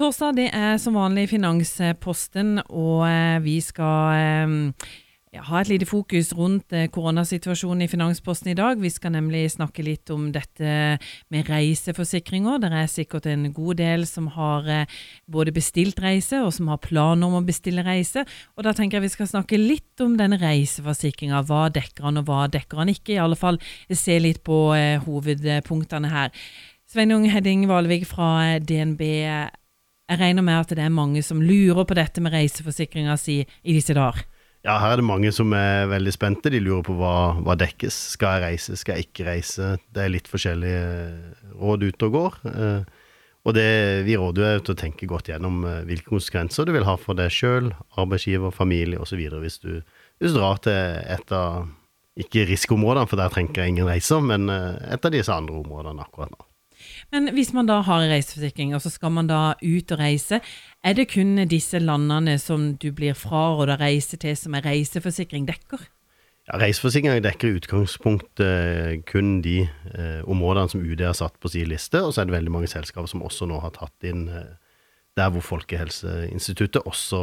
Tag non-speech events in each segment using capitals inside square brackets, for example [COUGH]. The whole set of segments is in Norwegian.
Torsdag det er som vanlig Finansposten, og eh, vi skal ja, ha et lite fokus rundt eh, koronasituasjonen i Finansposten i dag. Vi skal nemlig snakke litt om dette med reiseforsikringer. Det er sikkert en god del som har både bestilt reise og som har planer om å bestille reise. Og da tenker jeg vi skal snakke litt om denne reiseforsikringa. Hva dekker han, og hva dekker han ikke? I alle fall se litt på hovedpunktene her. Sveinung Hedding Valvik fra DNB. Jeg regner med at det er mange som lurer på dette med reiseforsikringa si i disse dager? Ja, her er det mange som er veldig spente. De lurer på hva, hva dekkes. Skal jeg reise, skal jeg ikke reise? Det er litt forskjellige råd ute og går. Eh, og det, vi råder jo til å tenke godt gjennom eh, hvilke konsekvenser du vil ha for deg sjøl, arbeidsgiver, familie osv. Hvis, du, hvis du drar til et av ikke risikoområdene, for der trenger jeg ingen reiser, men eh, et av disse andre områdene akkurat nå. Men hvis man da har reiseforsikring, og så skal man da ut og reise, er det kun disse landene som du blir fraråda reise til, som er reiseforsikring dekker? Ja, Reiseforsikring dekker i utgangspunktet eh, kun de eh, områdene som UD har satt på sin liste, og så er det veldig mange selskaper som også nå har tatt inn eh, der hvor Folkehelseinstituttet også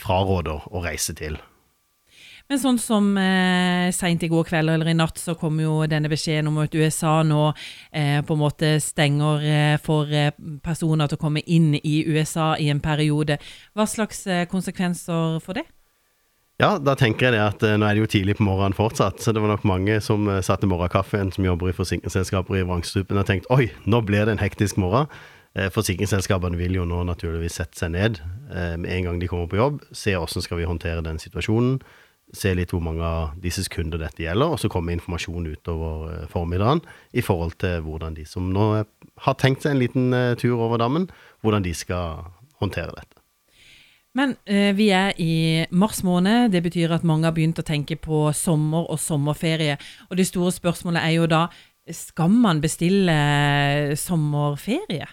fraråder å reise til. Men sånn som eh, seint i går kveld eller i natt, så kom jo denne beskjeden om at USA nå eh, på en måte stenger eh, for eh, personer til å komme inn i USA i en periode. Hva slags eh, konsekvenser får det? Ja, da tenker jeg det at eh, nå er det jo tidlig på morgenen fortsatt, så det var nok mange som satt i morgenkaffen som jobber i forsikringsselskaper i vrangstrupen og tenkte oi, nå blir det en hektisk morgen. Forsikringsselskapene vil jo nå naturligvis sette seg ned med en gang de kommer på jobb, se hvordan skal vi håndtere den situasjonen se litt hvor mange av disses kunder dette gjelder, og så komme informasjon utover eh, formiddagen i forhold til hvordan de som nå har tenkt seg en liten eh, tur over dammen, hvordan de skal håndtere dette. Men eh, vi er i mars måned. Det betyr at mange har begynt å tenke på sommer og sommerferie. Og det store spørsmålet er jo da skal man bestille eh, sommerferie?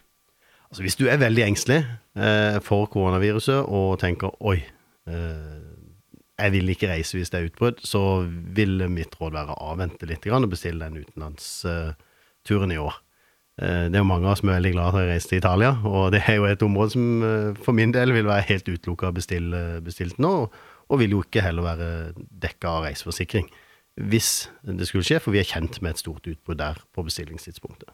Altså Hvis du er veldig engstelig eh, for koronaviruset og tenker oi, eh, jeg vil ikke reise hvis det er utbrudd, så vil mitt råd være å avvente litt og bestille den utenlandsturen i år. Eh, det er jo mange av oss som er veldig glad for å reise til Italia, og det er jo et område som eh, for min del vil være helt utelukka bestilt nå, og vil jo ikke heller være dekka av reiseforsikring hvis det skulle skje, for vi er kjent med et stort utbrudd der på bestillingstidspunktet.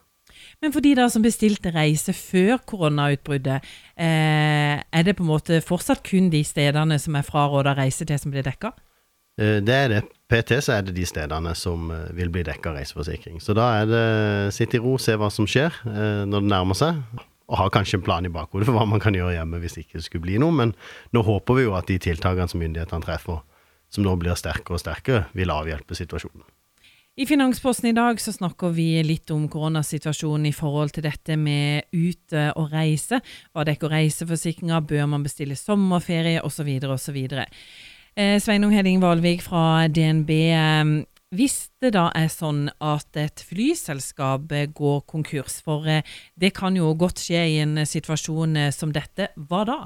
Men for de da som bestilte reise før koronautbruddet, eh, er det på en måte fortsatt kun de stedene som er fraråda reise til, som blir dekka? Eh, det er det. PT så er det de stedene som eh, vil bli dekka reiseforsikring. Så da er det sitte i ro, se hva som skjer eh, når det nærmer seg. Og ha kanskje en plan i bakhodet for hva man kan gjøre hjemme hvis ikke det skulle bli noe. Men nå håper vi jo at de tiltakene som myndighetene treffer, som nå blir sterkere og sterkere, vil avhjelpe situasjonen. I Finansposten i dag så snakker vi litt om koronasituasjonen i forhold til dette med ute og reise. Hva dekker reiseforsikringa, bør man bestille sommerferie osv. osv. Eh, Sveinung Heding Valvik fra DNB. Eh, hvis det da er sånn at et flyselskap går konkurs, for eh, det kan jo godt skje i en situasjon eh, som dette, hva da?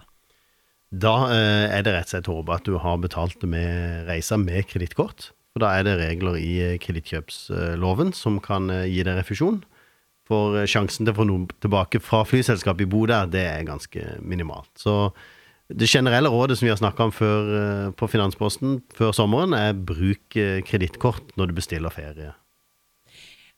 Da eh, er det rett og slett håpet at du har betalt med reiser med kredittkort. For da er det regler i eh, kredittkjøpsloven som kan eh, gi deg refusjon. For eh, sjansen til å få noe tilbake fra flyselskapet i Bodø, det er ganske minimalt. Så det generelle rådet som vi har snakka om før på Finansposten før sommeren, er bruk kredittkort når du bestiller ferie.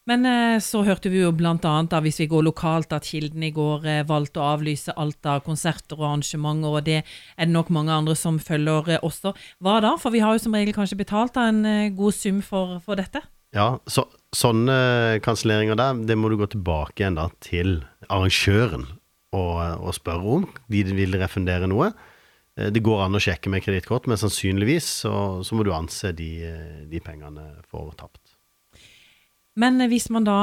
Men eh, så hørte vi jo bl.a. hvis vi går lokalt, at Kilden i går eh, valgte å avlyse alt av konserter og arrangementer, og det er det nok mange andre som følger eh, også. Hva da? For vi har jo som regel kanskje betalt en god sum for, for dette? Ja, så, sånne kanselleringer der, det må du gå tilbake igjen da til arrangøren og, og spørre om. De vil refundere noe. Det går an å sjekke med kredittkort, men sannsynligvis så, så, må du anse de, de pengene for tapt. Men hvis man da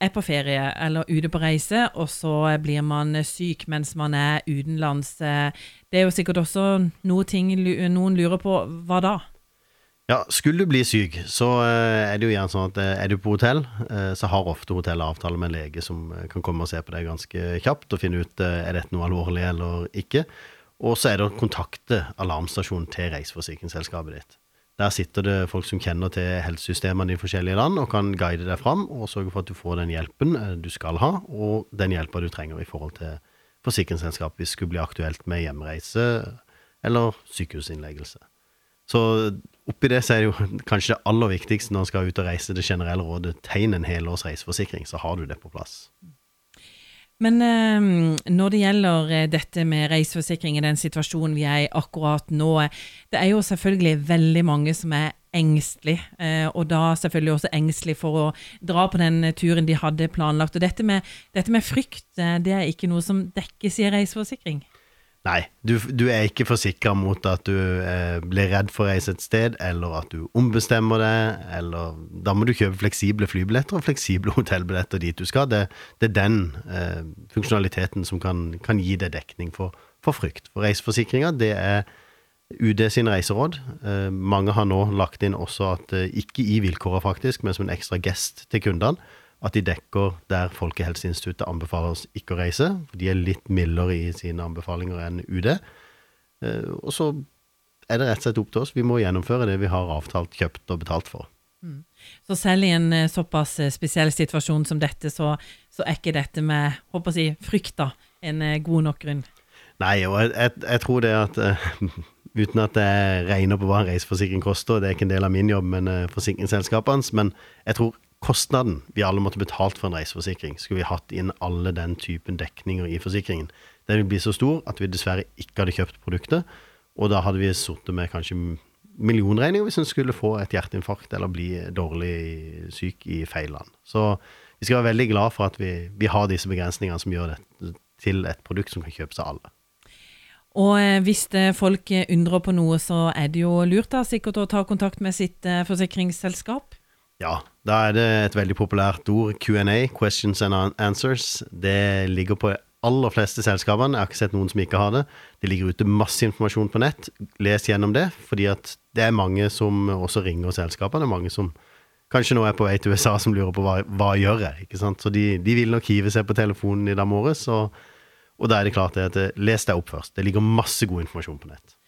er på ferie eller ute på reise, og så blir man syk mens man er utenlands, eh, det er jo sikkert også noe ting noen lurer på. Hva da? Ja, skulle du bli syk, så eh, er det jo gjerne sånn at eh, er du på hotell, så har ofte hotellet avtale med en lege som kan komme og se på deg ganske kjapt og finne ut er dette noe alvorlig eller ikke. Og så er det å kontakte alarmstasjonen til reiseforsikringsselskapet ditt. Der sitter det folk som kjenner til helsesystemene i forskjellige land, og kan guide deg fram og sørge for at du får den hjelpen eh, du skal ha, og den hjelpa du trenger i forhold til forsikringsselskap hvis det skulle bli aktuelt med hjemreise eller sykehusinnleggelse. Så oppi det så er det jo [LAUGHS] kanskje det aller viktigste når en skal ut og reise, det generelle rådet, tegn en helårs reiseforsikring, så har du det på plass. Men eh, når det gjelder eh, dette med reiseforsikring i den situasjonen vi er i akkurat nå, det er jo selvfølgelig veldig mange som er engstelig, eh, og da selvfølgelig også engstelig for å dra på den turen de hadde planlagt. Og dette med, dette med frykt, eh, det er ikke noe som dekkes i reiseforsikring? Nei, du, du er ikke forsikra mot at du eh, blir redd for å reise et sted, eller at du ombestemmer det, eller Da må du kjøpe fleksible flybilletter og fleksible [LAUGHS] hotellbilletter dit du skal. Det, det er den eh, funksjonaliteten som kan, kan, gi deg dekning for, for frykt. For reiseforsikringa, det er UD sin reiseråd. Eh, mange har nå lagt inn også at, eh, ikke i vilkåra faktisk, men som en ekstra gest til kundene, at de dekker der Folkehelseinstituttet anbefaler oss ikke å reise. De er litt mildere i sine anbefalinger enn UD. Eh, og så er det rett og slett opp til oss. Vi må gjennomføre det vi har avtalt, kjøpt og betalt for. Mm. Så selv i en eh, såpass eh, spesiell situasjon som dette, så, så er ikke dette med håper å si, frykta en god nok grunn? Nei, og jeg, jeg, jeg tror det at [LAUGHS] uten at jeg regner på hva en reiseforsikring koster, det er ikke en del av min jobb, men forsikringsselskapenes, men jeg tror kostnaden vi alle måtte betalt for en reiseforsikring, skulle vi hatt inn alle den typen dekninger i forsikringen, den vil bli så stor at vi dessverre ikke hadde kjøpt produktet. Og da hadde vi sittet med kanskje millionregninger hvis en skulle få et hjerteinfarkt eller bli dårlig syk i feil land. Så vi skal være veldig glad for at vi, vi har disse begrensningene som gjør det til et produkt som kan kjøpes av alle. Og eh, hvis folk undrer på noe, så er det jo lurt da sikkert å ta kontakt med sitt eh, forsikringsselskap? Ja, da er det et veldig populært ord, Q&A, questions and answers. Det ligger på aller fleste selskapene. Jeg har ikke sett noen som ikke har det. Det ligger ute masse informasjon på nett. Les gjennom det, fordi at det er mange som også ringer selskapene. Mange som kanskje nå er på vei til USA, som lurer på hva, hva gjør jeg ikke sant? Så de, de, vil nok hive seg på telefonen i dag morges. Og, og da er det klart at les deg opp først. Det ligger masse god informasjon på nett.